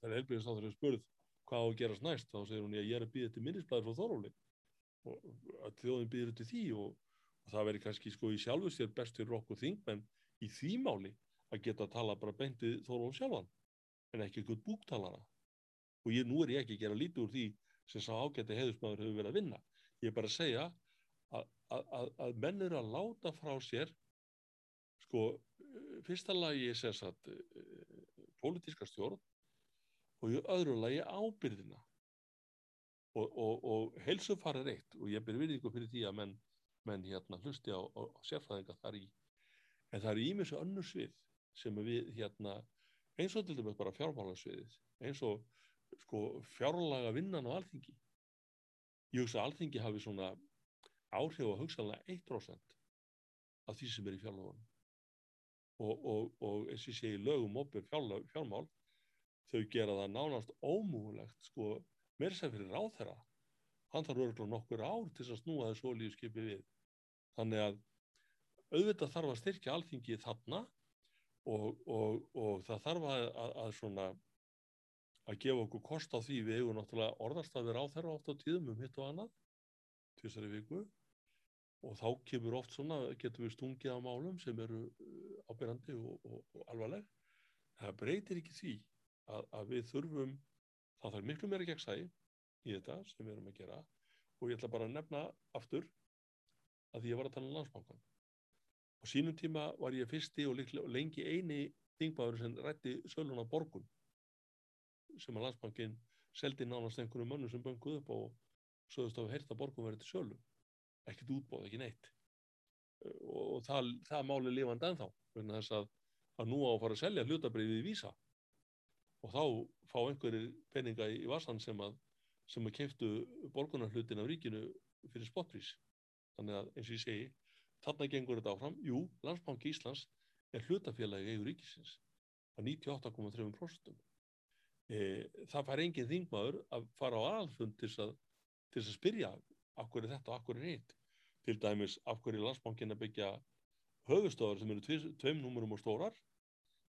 þegar helbriðistáður er spurð hvað á að gerast næst þá segir hún ég er að býða til minnisblæður frá Þóróli og að þjóðin býður til því og, og það veri kannski sko í sjálfu sér best fyrir okkur þingmenn í því máli að geta að tala bara beintið Þóról sjálfan en ekki eitthvað búktalara. Og ég, nú er ég ekki að gera lítið úr því sem sá ágætti heiðusmaður hefur verið að vinna. Ég er bara að segja að, að, að menn eru að láta frá sér sko fyrsta lagi sem sagt pólitíska stjórn og í öðru lagi ábyrðina og, og, og heilsufar er eitt og ég ber virðingu fyrir því að menn, menn hérna hlusti á, á, á sérfræðinga þar í en það er ímissu önnur svið sem við hérna eins og til dæmis bara fjármálasviðið eins og sko fjárlaga vinnan á alþingi. Ég hugsa að alþingi hafi svona áhrif að hugsaðlega 1% af því sem er í fjárlagunum og, og, og eins og ég segi lögum opið fjármál þau gera það nánast ómúlegt sko mér sem fyrir ráþæra hann þarf örgulega nokkur ár til að snúa þessu olíuskipi við. Þannig að auðvitað þarf að styrkja alþingi þarna og, og, og það þarf að, að, að svona að gefa okkur kost á því. Við hefum náttúrulega orðarstafir á þeirra oft á tíðum um hitt og annað tvisari viku og þá kemur oft svona, getum við stungið á málum sem eru ábyrjandi og, og, og alvarleg það breytir ekki því að, að við þurfum, það þarf miklu meira gegnsæði í þetta sem við erum að gera og ég ætla bara að nefna aftur að ég var að tala um landsbankan. Á sínum tíma var ég fyrsti og, líklega, og lengi eini þingmaður sem rætti sölun á borgun sem að landsbankin seldi nánast einhvern mönnum sem bönguð upp og sögðust að við heyrta borgun verið til sölu. Ekkert útbóð, ekki neitt. Og það, það máli lifandi ennþá, vegna þess að, að nú á að fara að selja hlutabriðið í vísa og þá fá einhverjir peninga í vassan sem að sem að keiftu borgunarhlutin af ríkinu fyrir spotprís. Þannig að eins og ég segi, þarna gengur þetta áfram. Jú, Landsbanki Íslands er hlutafélagi eigur ríkisins að 98,3%. E, það fær engin þingmaður að fara á aðalfund til að, til að spyrja af hverju þetta og af hverju hitt. Til dæmis af hverju Landsbankin að byggja höfustofar sem eru tveim, tveim númurum og stórar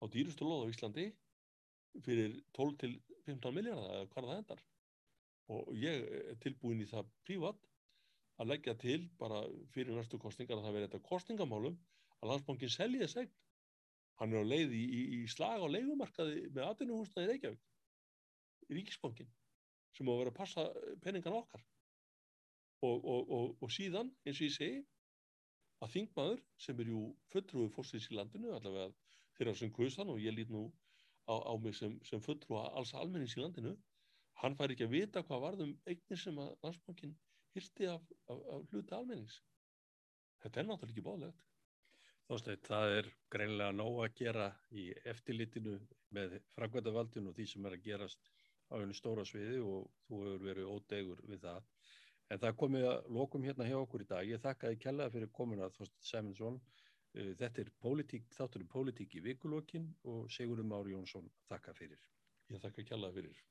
á dýrustu loð á Íslandi fyrir 12 til 15 miljardar eða hvað það endar. Og ég er tilbúin í það prívat að leggja til bara fyrir næstu kostningar að það veri þetta kostningamálum að landsbankin selji þess eign. Hann er á leið í, í, í slag á leikumarkaði með atvinnuhúsnaði Reykjavík í Ríkisbankin sem á að vera að passa peningan okkar og, og, og, síðan eins og ég segi að þingmaður sem er jú fulltrúi fórstins í landinu allavega þeirra sem kvöðsan og ég lít nú á, á mig sem, sem fulltrúa alls almennings í landinu hann fær ekki að vita hvað varðum eignir sem að landsbankin hýrti af, af, af hluti almennings. Þetta er náttúrulega ekki báðlegt. Þósteit, það er greinlega nóg að gera í eftirlitinu með framkvæmdavaldinu og því sem er að gerast á einu stóra sviði og þú hefur verið ódegur við það. En það komið að lokum hérna hjá okkur í dag. Ég þakkaði kellaði fyrir komuna Þósteit Sæminsson. Uh, þetta er politík, þáttur um politík í vikulokkin og Sigurum Ári Jónsson þakka fyrir. Ég þakka kellaði fyrir.